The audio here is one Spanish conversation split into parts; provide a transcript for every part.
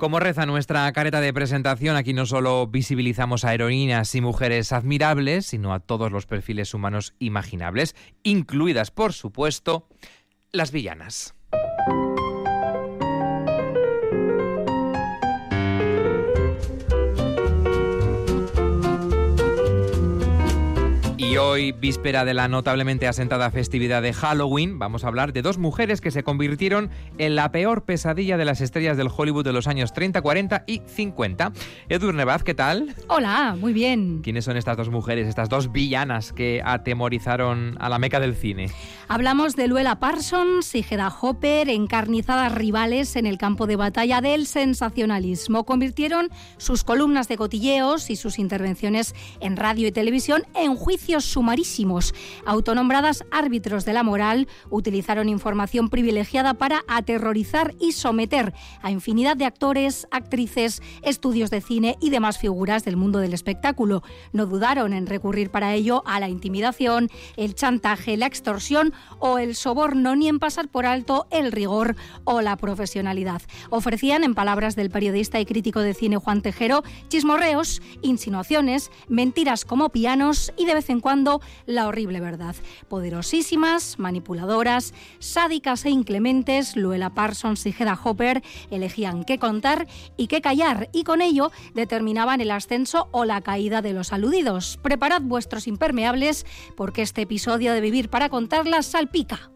Como reza nuestra careta de presentación, aquí no solo visibilizamos a heroínas y mujeres admirables, sino a todos los perfiles humanos imaginables, incluidas, por supuesto, las villanas. Hoy, víspera de la notablemente asentada festividad de Halloween, vamos a hablar de dos mujeres que se convirtieron en la peor pesadilla de las estrellas del Hollywood de los años 30, 40 y 50. Edurne Baz, ¿qué tal? Hola, muy bien. ¿Quiénes son estas dos mujeres, estas dos villanas que atemorizaron a la meca del cine? Hablamos de Luella Parsons y Hedda Hopper, encarnizadas rivales en el campo de batalla del sensacionalismo. Convirtieron sus columnas de cotilleos y sus intervenciones en radio y televisión en juicios sumarísimos. Autonombradas árbitros de la moral, utilizaron información privilegiada para aterrorizar y someter a infinidad de actores, actrices, estudios de cine y demás figuras del mundo del espectáculo. No dudaron en recurrir para ello a la intimidación, el chantaje, la extorsión o el soborno, ni en pasar por alto el rigor o la profesionalidad. Ofrecían, en palabras del periodista y crítico de cine Juan Tejero, chismorreos, insinuaciones, mentiras como pianos y de vez en cuando la horrible verdad. Poderosísimas, manipuladoras, sádicas e inclementes, Luella Parsons y Hedda Hopper elegían qué contar y qué callar y con ello determinaban el ascenso o la caída de los aludidos. Preparad vuestros impermeables porque este episodio de Vivir para contarlas salpica.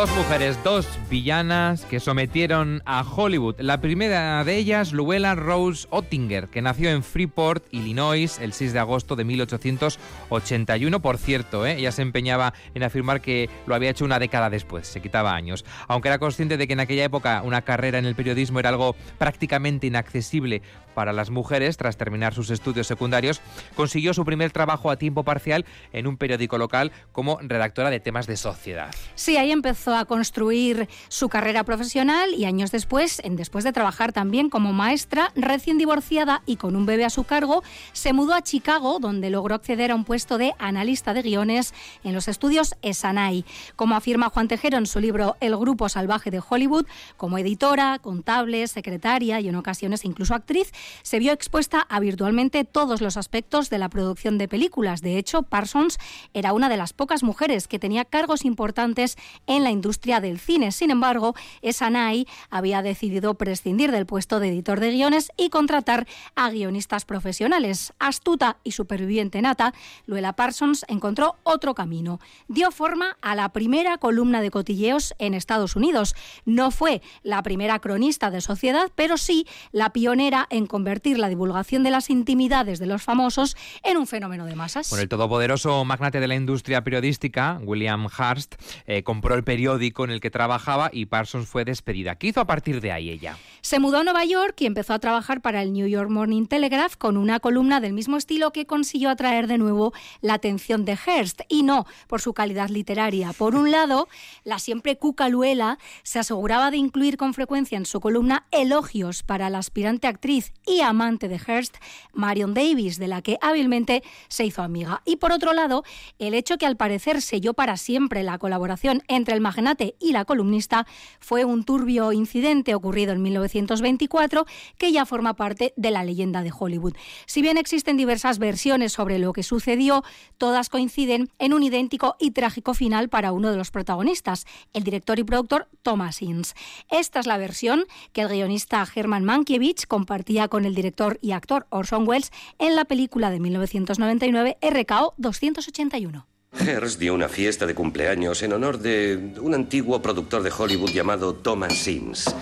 Dos mujeres, dos villanas que sometieron a Hollywood. La primera de ellas, Luella Rose Ottinger, que nació en Freeport, Illinois, el 6 de agosto de 1881. Por cierto, ¿eh? ella se empeñaba en afirmar que lo había hecho una década después, se quitaba años. Aunque era consciente de que en aquella época una carrera en el periodismo era algo prácticamente inaccesible para las mujeres, tras terminar sus estudios secundarios, consiguió su primer trabajo a tiempo parcial en un periódico local como redactora de temas de sociedad. Sí, ahí empezó a construir su carrera profesional y años después, después de trabajar también como maestra, recién divorciada y con un bebé a su cargo, se mudó a Chicago, donde logró acceder a un puesto de analista de guiones en los estudios Esanay. Como afirma Juan Tejero en su libro El Grupo Salvaje de Hollywood, como editora, contable, secretaria y en ocasiones incluso actriz, se vio expuesta a virtualmente todos los aspectos de la producción de películas. De hecho, Parsons era una de las pocas mujeres que tenía cargos importantes en la del cine. Sin embargo, Esanay había decidido prescindir del puesto de editor de guiones y contratar a guionistas profesionales. Astuta y superviviente nata, Luella Parsons encontró otro camino. Dio forma a la primera columna de cotilleos en Estados Unidos. No fue la primera cronista de sociedad, pero sí la pionera en convertir la divulgación de las intimidades de los famosos en un fenómeno de masas. Con el todopoderoso magnate de la industria periodística, William Hearst, eh, compró el periódico en el que trabajaba y Parsons fue despedida. ¿Qué hizo a partir de ahí ella? Se mudó a Nueva York y empezó a trabajar para el New York Morning Telegraph con una columna del mismo estilo que consiguió atraer de nuevo la atención de Hearst, y no por su calidad literaria. Por un lado, la siempre cuca Luela se aseguraba de incluir con frecuencia en su columna elogios para la aspirante actriz y amante de Hearst, Marion Davis, de la que hábilmente se hizo amiga. Y por otro lado, el hecho que al parecer selló para siempre la colaboración entre el y la columnista fue un turbio incidente ocurrido en 1924 que ya forma parte de la leyenda de Hollywood. Si bien existen diversas versiones sobre lo que sucedió, todas coinciden en un idéntico y trágico final para uno de los protagonistas, el director y productor Thomas Innes. Esta es la versión que el guionista Herman Mankiewicz compartía con el director y actor Orson Welles en la película de 1999 RKO 281. Hearst dio una fiesta de cumpleaños en honor de un antiguo productor de Hollywood llamado Thomas Sims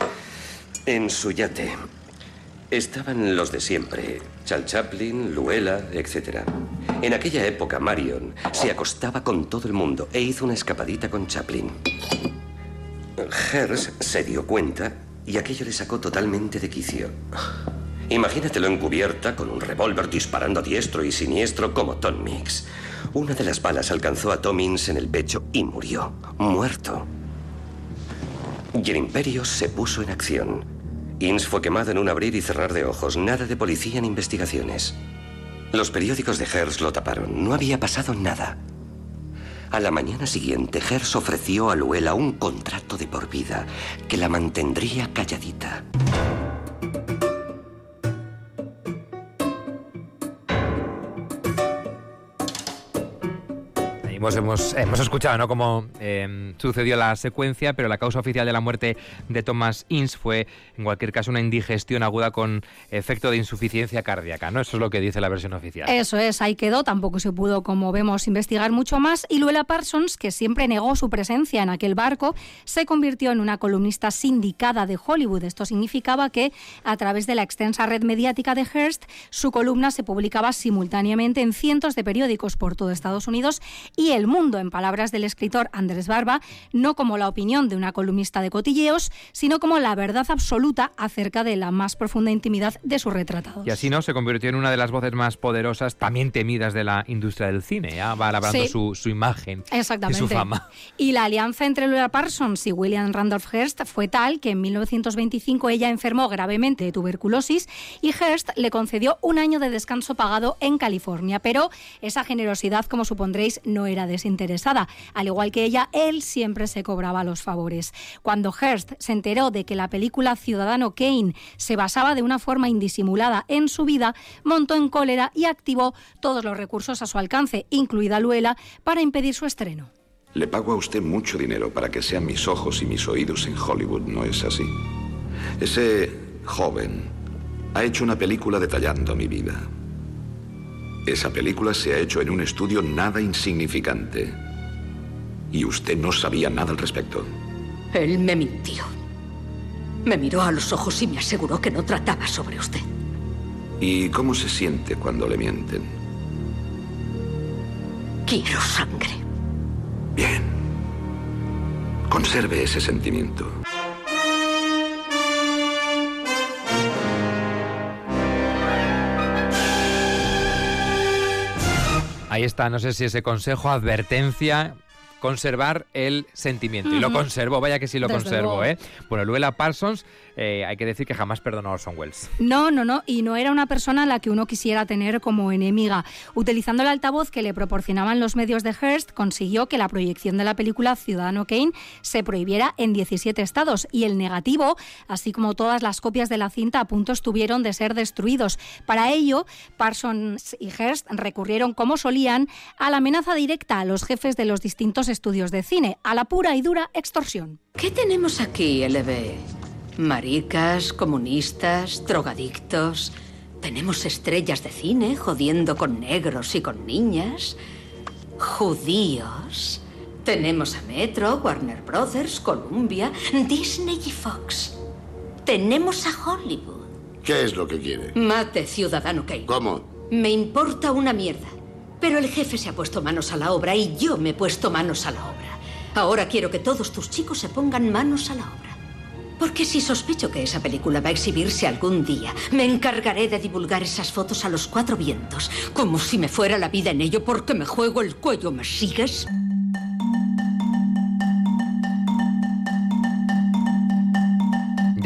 en su yate. Estaban los de siempre, Charles Chaplin, Luella, etc. En aquella época, Marion se acostaba con todo el mundo e hizo una escapadita con Chaplin. Hearst se dio cuenta y aquello le sacó totalmente de quicio. Imagínatelo encubierta con un revólver disparando a diestro y siniestro como Tom Mix. Una de las balas alcanzó a Tomins en el pecho y murió, muerto. Y el imperio se puso en acción. Inns fue quemado en un abrir y cerrar de ojos. Nada de policía ni investigaciones. Los periódicos de Hers lo taparon. No había pasado nada. A la mañana siguiente, Hers ofreció a Luela un contrato de por vida que la mantendría calladita. Hemos, hemos, escuchado ¿no? cómo em, sucedió la secuencia, pero la causa oficial de la muerte de Thomas Inns fue, en cualquier caso, una indigestión aguda con efecto de insuficiencia cardíaca. ¿no? Eso es lo que dice la versión oficial. Eso es, ahí quedó. Tampoco se pudo, como vemos, investigar mucho más. Y Luella Parsons, que siempre negó su presencia en aquel barco, se convirtió en una columnista sindicada de Hollywood. Esto significaba que, a través de la extensa red mediática de Hearst, su columna se publicaba simultáneamente en cientos de periódicos por todo Estados Unidos y el mundo, en palabras del escritor Andrés Barba, no como la opinión de una columnista de cotilleos, sino como la verdad absoluta acerca de la más profunda intimidad de sus retratados. Y así no se convirtió en una de las voces más poderosas, también temidas de la industria del cine. Ya va labrando su, imagen y su fama. Y la alianza entre Laura Parsons y William Randolph Hearst fue tal que en 1925 ella enfermó gravemente de tuberculosis y Hearst le concedió un año de descanso pagado en California. Pero esa generosidad, como supondréis, no era desinteresada. Al igual que ella, él siempre se cobraba los favores. Cuando Hearst se enteró de que la película Ciudadano Kane se basaba de una forma indisimulada en su vida, montó en cólera y activó todos los recursos a su alcance, incluida Luela, para impedir su estreno. Le pago a usted mucho dinero para que sean mis ojos y mis oídos en Hollywood, ¿no es así? Ese joven ha hecho una película detallando mi vida. Esa película se ha hecho en un estudio nada insignificante. Y usted no sabía nada al respecto. Él me mintió. Me miró a los ojos y me aseguró que no trataba sobre usted. ¿Y cómo se siente cuando le mienten? Quiero sangre. Bien. Conserve ese sentimiento. Ahí está, no sé si ese consejo, advertencia, conservar el sentimiento. Y lo conservo, vaya que sí lo conservo, ¿eh? Bueno, Luella Parsons eh, hay que decir que jamás perdonó a Orson Welles. No, no, no, y no era una persona a la que uno quisiera tener como enemiga. Utilizando el altavoz que le proporcionaban los medios de Hearst, consiguió que la proyección de la película Ciudadano Kane se prohibiera en 17 estados y el negativo, así como todas las copias de la cinta a punto estuvieron de ser destruidos. Para ello, Parsons y Hearst recurrieron, como solían, a la amenaza directa a los jefes de los distintos estudios de cine, a la pura y dura extorsión. ¿Qué tenemos aquí, LB? Maricas, comunistas, drogadictos. Tenemos estrellas de cine jodiendo con negros y con niñas. Judíos. Tenemos a Metro, Warner Brothers, Columbia, Disney y Fox. Tenemos a Hollywood. ¿Qué es lo que quiere? Mate, ciudadano Kane. ¿Cómo? Me importa una mierda. Pero el jefe se ha puesto manos a la obra y yo me he puesto manos a la obra. Ahora quiero que todos tus chicos se pongan manos a la obra. Porque si sospecho que esa película va a exhibirse algún día, me encargaré de divulgar esas fotos a los cuatro vientos, como si me fuera la vida en ello porque me juego el cuello, ¿me sigues?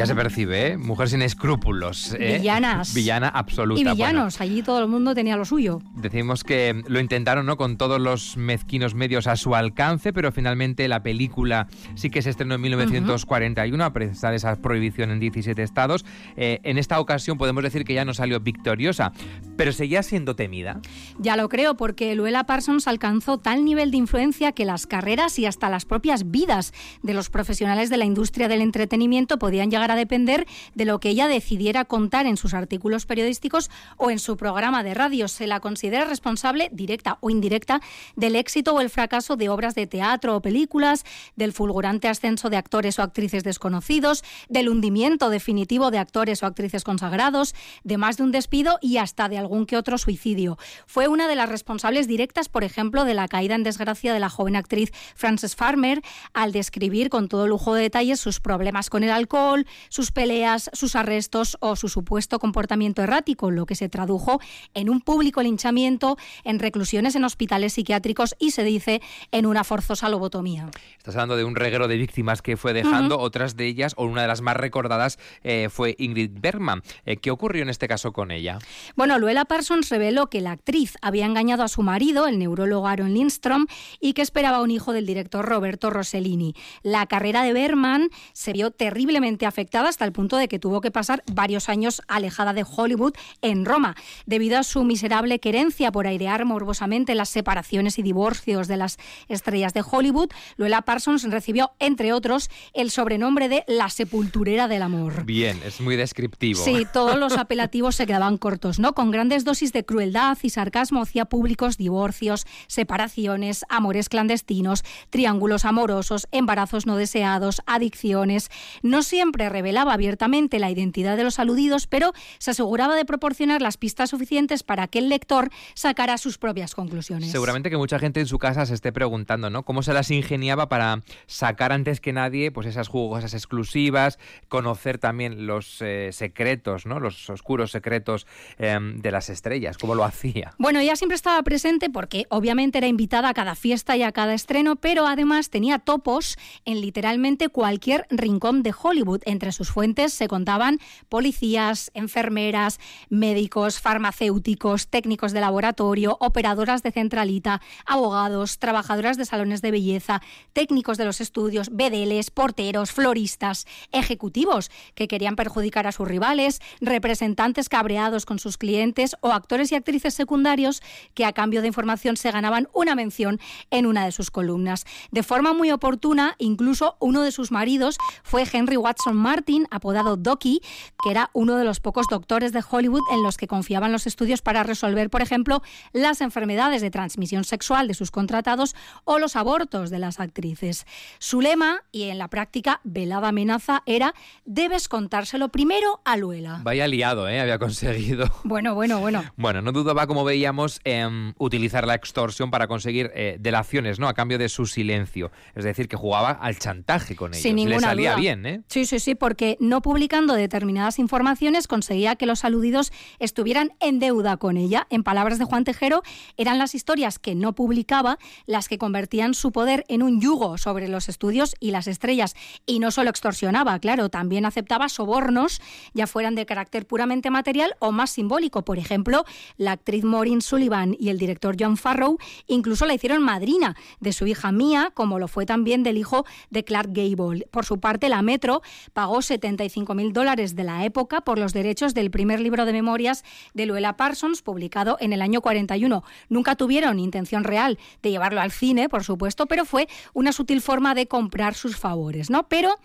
Ya se percibe, ¿eh? Mujer sin escrúpulos. ¿eh? Villanas. Villana absoluta. Y villanos, allí todo el mundo tenía lo suyo. Decimos que lo intentaron, ¿no? Con todos los mezquinos medios a su alcance, pero finalmente la película sí que se estrenó en 1941, a pesar de esa prohibición en 17 estados. Eh, en esta ocasión podemos decir que ya no salió victoriosa, pero seguía siendo temida. Ya lo creo, porque Luella Parsons alcanzó tal nivel de influencia que las carreras y hasta las propias vidas de los profesionales de la industria del entretenimiento podían llegar para depender de lo que ella decidiera contar en sus artículos periodísticos o en su programa de radio. Se la considera responsable, directa o indirecta, del éxito o el fracaso de obras de teatro o películas, del fulgurante ascenso de actores o actrices desconocidos, del hundimiento definitivo de actores o actrices consagrados, de más de un despido y hasta de algún que otro suicidio. Fue una de las responsables directas, por ejemplo, de la caída en desgracia de la joven actriz Frances Farmer, al describir con todo lujo de detalles sus problemas con el alcohol, sus peleas, sus arrestos o su supuesto comportamiento errático, lo que se tradujo en un público linchamiento, en reclusiones en hospitales psiquiátricos y se dice en una forzosa lobotomía. Estás hablando de un reguero de víctimas que fue dejando, otras de ellas, o una de las más recordadas, eh, fue Ingrid Bergman. Eh, ¿Qué ocurrió en este caso con ella? Bueno, Luella Parsons reveló que la actriz había engañado a su marido, el neurólogo Aaron Lindstrom, y que esperaba un hijo del director Roberto Rossellini. La carrera de Bergman se vio terriblemente afectada hasta el punto de que tuvo que pasar varios años alejada de Hollywood en Roma, debido a su miserable querencia por airear morbosamente las separaciones y divorcios de las estrellas de Hollywood. Luella Parsons recibió, entre otros, el sobrenombre de la sepulturera del amor. Bien, es muy descriptivo. Sí, todos los apelativos se quedaban cortos, ¿no? Con grandes dosis de crueldad y sarcasmo hacía públicos divorcios, separaciones, amores clandestinos, triángulos amorosos, embarazos no deseados, adicciones. No siempre revelaba abiertamente la identidad de los aludidos, pero se aseguraba de proporcionar las pistas suficientes para que el lector sacara sus propias conclusiones. Seguramente que mucha gente en su casa se esté preguntando, ¿no? ¿Cómo se las ingeniaba para sacar antes que nadie pues esas jugosas exclusivas, conocer también los eh, secretos, ¿no? Los oscuros secretos em, de las estrellas? ¿Cómo lo hacía? Bueno, ella siempre estaba presente porque obviamente era invitada a cada fiesta y a cada estreno, pero además tenía topos en literalmente cualquier rincón de Hollywood. Entre sus fuentes se contaban policías, enfermeras, médicos, farmacéuticos, técnicos de laboratorio, operadoras de centralita, abogados, trabajadoras de salones de belleza, técnicos de los estudios, bedeles, porteros, floristas, ejecutivos que querían perjudicar a sus rivales, representantes cabreados con sus clientes o actores y actrices secundarios que a cambio de información se ganaban una mención en una de sus columnas. De forma muy oportuna, incluso uno de sus maridos fue Henry Watson Martin, apodado Docky, que era uno de los pocos doctores de Hollywood en los que confiaban los estudios para resolver, por ejemplo, las enfermedades de transmisión sexual de sus contratados o los abortos de las actrices. Su lema, y en la práctica velada amenaza, era debes contárselo primero a Luela. Vaya liado, ¿eh? Había conseguido. Bueno, bueno, bueno. Bueno, no dudaba, como veíamos, en utilizar la extorsión para conseguir eh, delaciones, ¿no? A cambio de su silencio. Es decir, que jugaba al chantaje con ellos. Sin ninguna Le salía duda. bien, ¿eh? Sí, sí, sí, porque no publicando determinadas informaciones conseguía que los aludidos estuvieran en deuda con ella. En palabras de Juan Tejero, eran las historias que no publicaba las que convertían su poder en un yugo sobre los estudios y las estrellas. Y no solo extorsionaba, claro, también aceptaba sobornos, ya fueran de carácter puramente material o más simbólico. Por ejemplo, la actriz Maureen Sullivan y el director John Farrow incluso la hicieron madrina de su hija Mia, como lo fue también del hijo de Clark Gable. Por su parte, la Metro pagó 75 mil dólares de la época por los derechos del primer libro de memorias de Luella Parsons, publicado en el año 41. Nunca tuvieron intención real de llevarlo al cine, por supuesto, pero fue una sutil forma de comprar sus favores, ¿no? Pero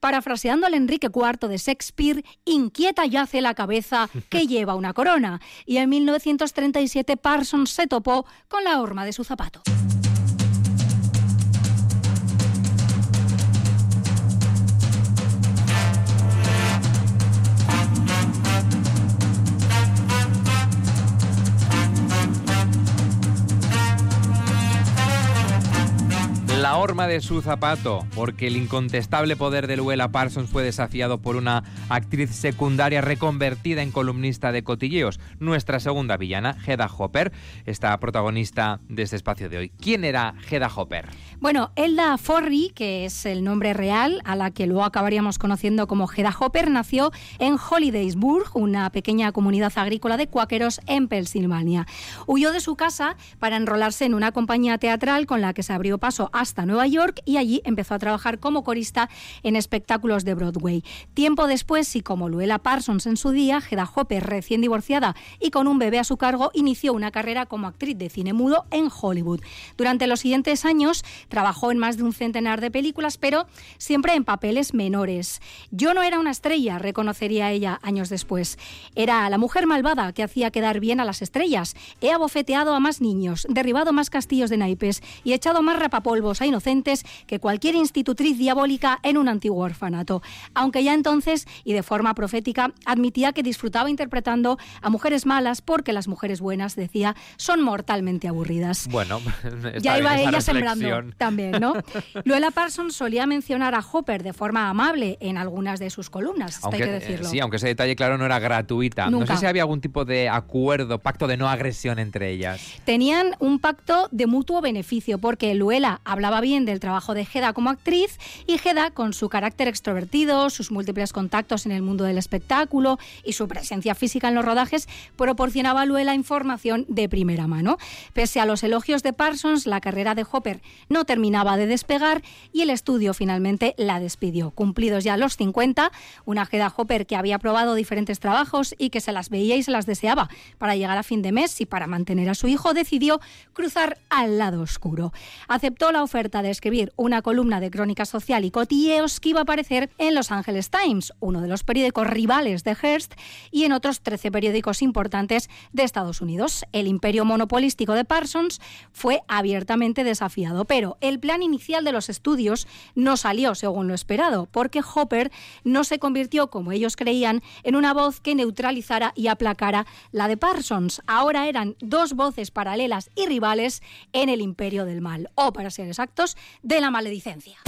parafraseando al Enrique IV de Shakespeare, inquieta yace la cabeza que lleva una corona. Y en 1937 Parsons se topó con la horma de su zapato. Horma de su zapato, porque el incontestable poder de Luella Parsons fue desafiado por una actriz secundaria reconvertida en columnista de cotilleos, nuestra segunda villana, Hedda Hopper, esta protagonista de este espacio de hoy. ¿Quién era Hedda Hopper? Bueno, Elda Forry, que es el nombre real, a la que luego acabaríamos conociendo como Hedda Hopper, nació en Hollidaysburg, una pequeña comunidad agrícola de cuáqueros en Pensilvania. Huyó de su casa para enrolarse en una compañía teatral con la que se abrió paso hasta hasta Nueva York y allí empezó a trabajar como corista en espectáculos de Broadway. Tiempo después, y como Luella Parsons en su día, Hedda Hopper, recién divorciada y con un bebé a su cargo, inició una carrera como actriz de cine mudo en Hollywood. Durante los siguientes años trabajó en más de un centenar de películas, pero siempre en papeles menores. Yo no era una estrella, reconocería ella años después. Era la mujer malvada que hacía quedar bien a las estrellas. He abofeteado a más niños, derribado más castillos de naipes y echado más rapapolvos a inocentes que cualquier institutriz diabólica en un antiguo orfanato. Aunque ya entonces, y de forma profética, admitía que disfrutaba interpretando a mujeres malas porque las mujeres buenas, decía, son mortalmente aburridas. Bueno, ya iba ella sembrando también, ¿no? Luella Parsons solía mencionar a Hopper de forma amable en algunas de sus columnas, hay que decirlo. sí, aunque ese detalle, claro, no era gratuita. No sé si había algún tipo de acuerdo, pacto de no agresión entre ellas. Tenían un pacto de mutuo beneficio, porque Luella hablaba bien del trabajo de Hedda como actriz y Hedda, con su carácter extrovertido, sus múltiples contactos en el mundo del espectáculo y su presencia física en los rodajes, proporcionaba a Luella información de primera mano. Pese a los elogios de Parsons, la carrera de Hopper no terminaba de despegar y el estudio finalmente la despidió. Cumplidos ya los 50, una Hedda Hopper que había probado diferentes trabajos y que se las veía y se las deseaba para llegar a fin de mes y para mantener a su hijo, decidió cruzar al lado oscuro. Aceptó la oferta de escribir una columna de crónica social y cotilleos que iba a aparecer en Los Angeles Times, uno de los periódicos rivales de Hearst, y en otros 13 periódicos importantes de Estados Unidos. El imperio monopolístico de Parsons fue abiertamente desafiado, pero el plan inicial de los estudios no salió según lo esperado, porque Hopper no se convirtió, como ellos creían, en una voz que neutralizara y aplacara la de Parsons. Ahora eran dos voces paralelas y rivales en el imperio del mal, o para ser exactos, de la maledicencia.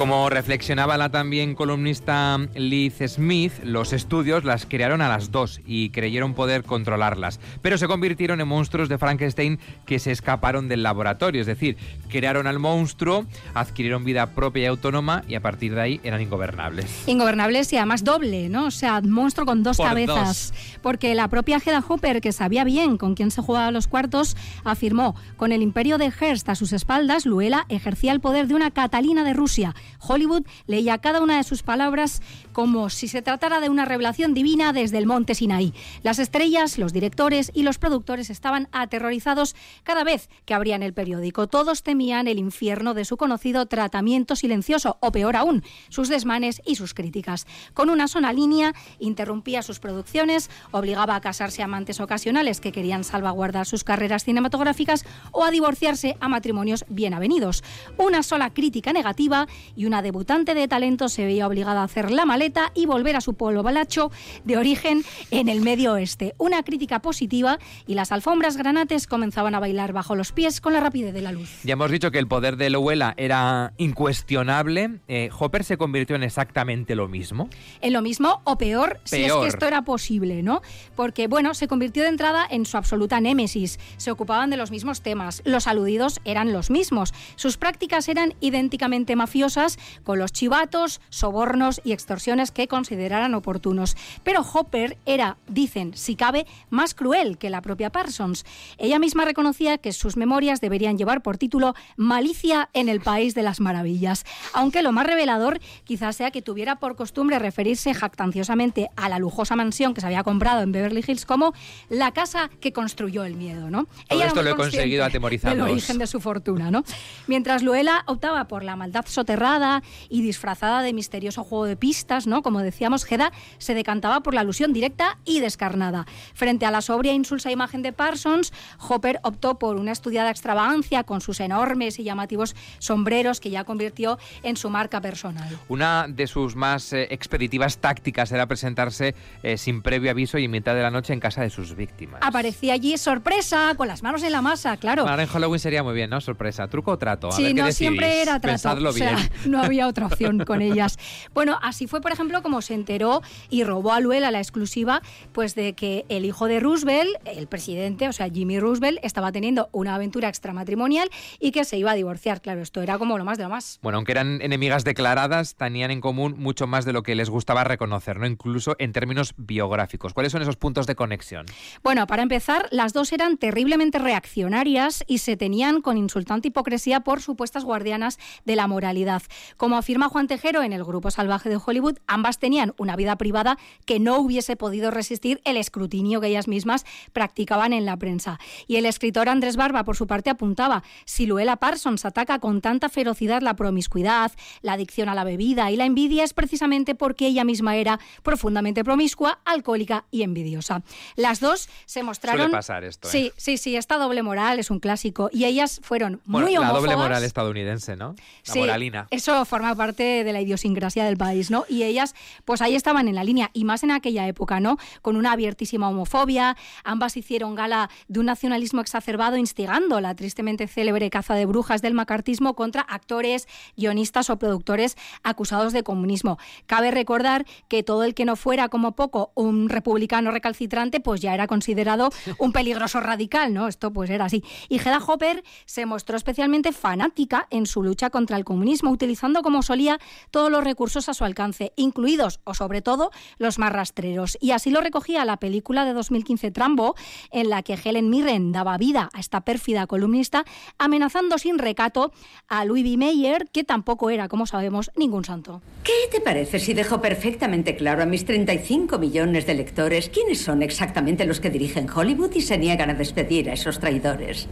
Como reflexionaba la también columnista Liz Smith, los estudios las crearon a las dos y creyeron poder controlarlas, pero se convirtieron en monstruos de Frankenstein que se escaparon del laboratorio, es decir, crearon al monstruo, adquirieron vida propia y autónoma y a partir de ahí eran ingobernables. Ingobernables y además doble, ¿no? O sea, monstruo con dos cabezas. Porque la propia Hedda Hopper, que sabía bien con quién se jugaba los cuartos, afirmó, con el imperio de Hearst a sus espaldas, Luela ejercía el poder de una Catalina de Rusia Hollywood leía cada una de sus palabras como si se tratara de una revelación divina desde el monte Sinaí. Las estrellas, los directores y los productores estaban aterrorizados cada vez que abrían el periódico. Todos temían el infierno de su conocido tratamiento silencioso, o peor aún, sus desmanes y sus críticas. Con una sola línea, interrumpía sus producciones, obligaba a casarse a amantes ocasionales que querían salvaguardar sus carreras cinematográficas o a divorciarse a matrimonios bien avenidos. Una sola crítica negativa una debutante de talento se veía obligada a hacer la maleta y volver a su pueblo balacho de origen en el medio oeste. Una crítica positiva y las alfombras granates comenzaban a bailar bajo los pies con la rapidez de la luz. Ya hemos dicho que el poder de Lowella era incuestionable. Eh, ¿Hopper se convirtió en exactamente lo mismo? En lo mismo o peor, si es que esto era posible, ¿no? Porque, bueno, se convirtió de entrada en su absoluta némesis. Se ocupaban de los mismos temas. Los aludidos eran los mismos. Sus prácticas eran idénticamente mafiosas con los chivatos, sobornos y extorsiones que consideraran oportunos. Pero Hopper era, dicen, si cabe, más cruel que la propia Parsons. Ella misma reconocía que sus memorias deberían llevar por título Malicia en el País de las Maravillas, aunque lo más revelador quizás sea que tuviera por costumbre referirse jactanciosamente a la lujosa mansión que se había comprado en Beverly Hills como la casa que construyó el miedo, ¿no? Todo esto lo he conseguido atemorizar. El origen de su fortuna, ¿no? Mientras Luella optaba por la maldad soterrada y disfrazada de misterioso juego de pistas, ¿no? Como decíamos, Hedda se decantaba por la alusión directa y descarnada. Frente a la sobria e insulsa imagen de Parsons, Hopper optó por una estudiada extravagancia con sus enormes y llamativos sombreros que ya convirtió en su marca personal. Una de sus más eh, expeditivas tácticas era presentarse eh, sin previo aviso y en mitad de la noche en casa de sus víctimas. Aparecía allí sorpresa, con las manos en la masa, claro. Ahora en Halloween sería muy bien, ¿no? Sorpresa, truco o trato. sí, no, siempre era trato. Pensadlo bien. No había otra opción con ellas. Bueno, así fue, por ejemplo, como se enteró y robó a Luella la exclusiva, pues de que el hijo de Roosevelt, el presidente, o sea, Jimmy Roosevelt, estaba teniendo una aventura extramatrimonial y que se iba a divorciar. Claro, esto era como lo más de lo más. Bueno, aunque eran enemigas declaradas, tenían en común mucho más de lo que les gustaba reconocer, ¿no? Incluso en términos biográficos. ¿Cuáles son esos puntos de conexión? Bueno, para empezar, las dos eran terriblemente reaccionarias y se tenían con insultante hipocresía por supuestas guardianas de la moralidad. Como afirma Juan Tejero en el Grupo Salvaje de Hollywood, ambas tenían una vida privada que no hubiese podido resistir el escrutinio que ellas mismas practicaban en la prensa. Y el escritor Andrés Barba, por su parte, apuntaba, si Luella Parsons ataca con tanta ferocidad la promiscuidad, la adicción a la bebida y la envidia, es precisamente porque ella misma era profundamente promiscua, alcohólica y envidiosa. Las dos se mostraron... Suele pasar esto, ¿eh? Sí, sí, sí, esta doble moral es un clásico. Y ellas fueron muy la homófobas. doble moral estadounidense, ¿no? La Sí, moralina. Eso forma parte de la idiosincrasia del país, ¿no? Y ellas, pues ahí estaban en la línea, y más en aquella época, ¿no? Con una abiertísima homofobia, ambas hicieron gala de un nacionalismo exacerbado, instigando la tristemente célebre caza de brujas del macartismo contra actores, guionistas o productores acusados de comunismo. Cabe recordar que todo el que no fuera, como poco, un republicano recalcitrante, pues ya era considerado un peligroso radical, ¿no? Esto pues era así. Y Hedda Hopper se mostró especialmente fanática en su lucha contra el comunismo, utilizando como solía todos los recursos a su alcance, incluidos o sobre todo los más rastreros. Y así lo recogía la película de 2015 Trambo, en la que Helen Mirren daba vida a esta pérfida columnista, amenazando sin recato a Louis B. Mayer, que tampoco era, como sabemos, ningún santo. ¿Qué te parece si dejo perfectamente claro a mis 35 millones de lectores quiénes son exactamente los que dirigen Hollywood y se niegan a despedir a esos traidores?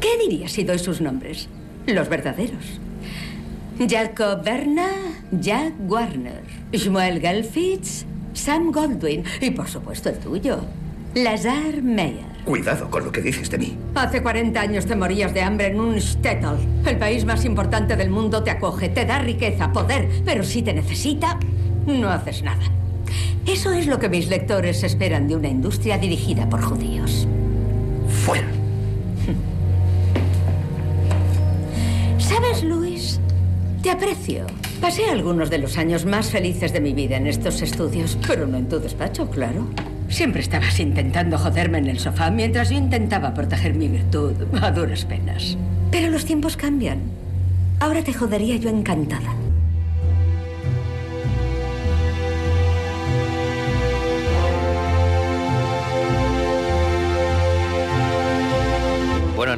¿Qué dirías si doy sus nombres? Los verdaderos. Jacob Berna, Jack Warner, Shmuel Gelfitz, Sam Goldwyn y por supuesto el tuyo, Lazar Meyer. Cuidado con lo que dices de mí. Hace 40 años te morías de hambre en un shtetl. El país más importante del mundo te acoge, te da riqueza, poder, pero si te necesita, no haces nada. Eso es lo que mis lectores esperan de una industria dirigida por judíos. Fuera. Te aprecio. Pasé algunos de los años más felices de mi vida en estos estudios, pero no en tu despacho, claro. Siempre estabas intentando joderme en el sofá mientras yo intentaba proteger mi virtud a duras penas. Pero los tiempos cambian. Ahora te jodería yo encantada.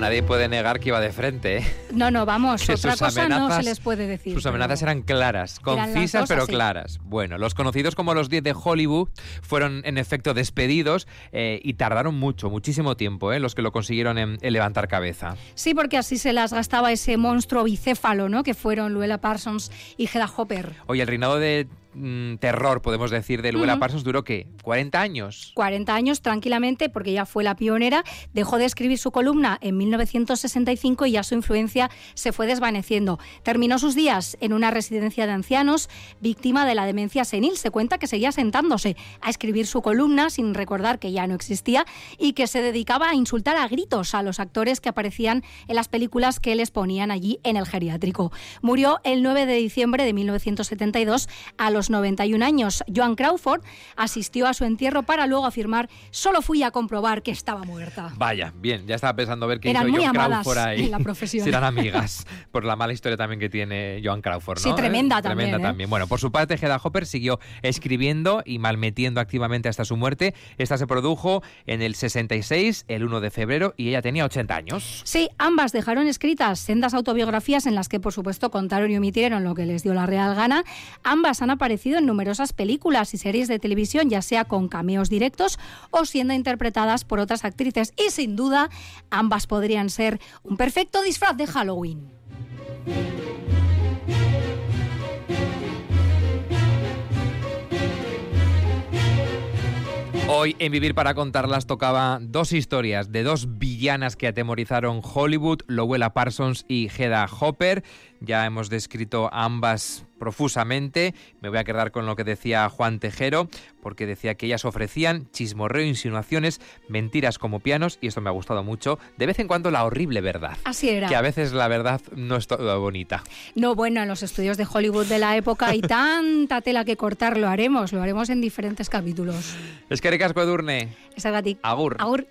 Nadie puede negar que iba de frente, ¿eh? No, no, vamos, Que otra sus cosa no se les puede decir. Sus amenazas eran claras, concisas pero así. claras. Bueno, los conocidos como los 10 de Hollywood fueron en efecto despedidos eh, y tardaron mucho, muchísimo tiempo, ¿eh? los que lo consiguieron en, en levantar cabeza. Sí, porque así se las gastaba ese monstruo bicéfalo, ¿no? Que fueron Luella Parsons y Hedda Hopper. Oye, el reinado de mm, terror, podemos decir, de Luella Ujú. Parsons duró ¿qué? ¿40 años? 40 años tranquilamente, porque ella fue la pionera, dejó de escribir su columna en 1965 y ya su influencia se fue desvaneciendo. Terminó sus días en una residencia de ancianos, víctima de la demencia senil. Se cuenta que seguía sentándose a escribir su columna sin recordar que ya no existía y que se dedicaba a insultar a gritos a los actores que aparecían en las películas que les ponían allí en el geriátrico. Murió el 9 de diciembre de 1972 a los 91 años. Joan Crawford asistió a su entierro para luego afirmar solo fui a comprobar que estaba muerta. Vaya, bien, ya estaba pensando ver qué Eran hizo muy Joan amadas Crawford ahí. en la profesión. si eran amigas, por la mala historia también que tiene Joan Crawford, ¿no? Sí, tremenda Eh, también, Tremenda ¿eh? también. Bueno, por su parte, Hedda Hopper siguió escribiendo y malmetiendo activamente hasta su muerte. Esta se produjo en el 66, el 1 de febrero, y ella tenía 80 años. Sí, ambas dejaron escritas sendas autobiografías en las que, por supuesto, contaron y omitieron lo que les dio la real gana. Ambas han aparecido en numerosas películas y series de televisión, ya sea con cameos directos o siendo interpretadas por otras actrices. Y sin duda, ambas podrían ser un perfecto disfraz de Halloween. Hoy en Vivir para Contarlas tocaba dos historias de dos villanas que atemorizaron Hollywood, Lowella Parsons y Hedda Hopper. Ya hemos descrito ambas profusamente. Me voy a quedar con lo que decía Juan Tejero, porque decía que ellas ofrecían chismorreo, insinuaciones, mentiras como pianos, y esto me ha gustado mucho. De vez en cuando la horrible verdad. Así era. Que a veces la verdad no es toda bonita. No, bueno, en los estudios de Hollywood de la época hay tanta tela que cortar, lo haremos, lo haremos en diferentes capítulos. Es que Edurne. Es Agur. Agur.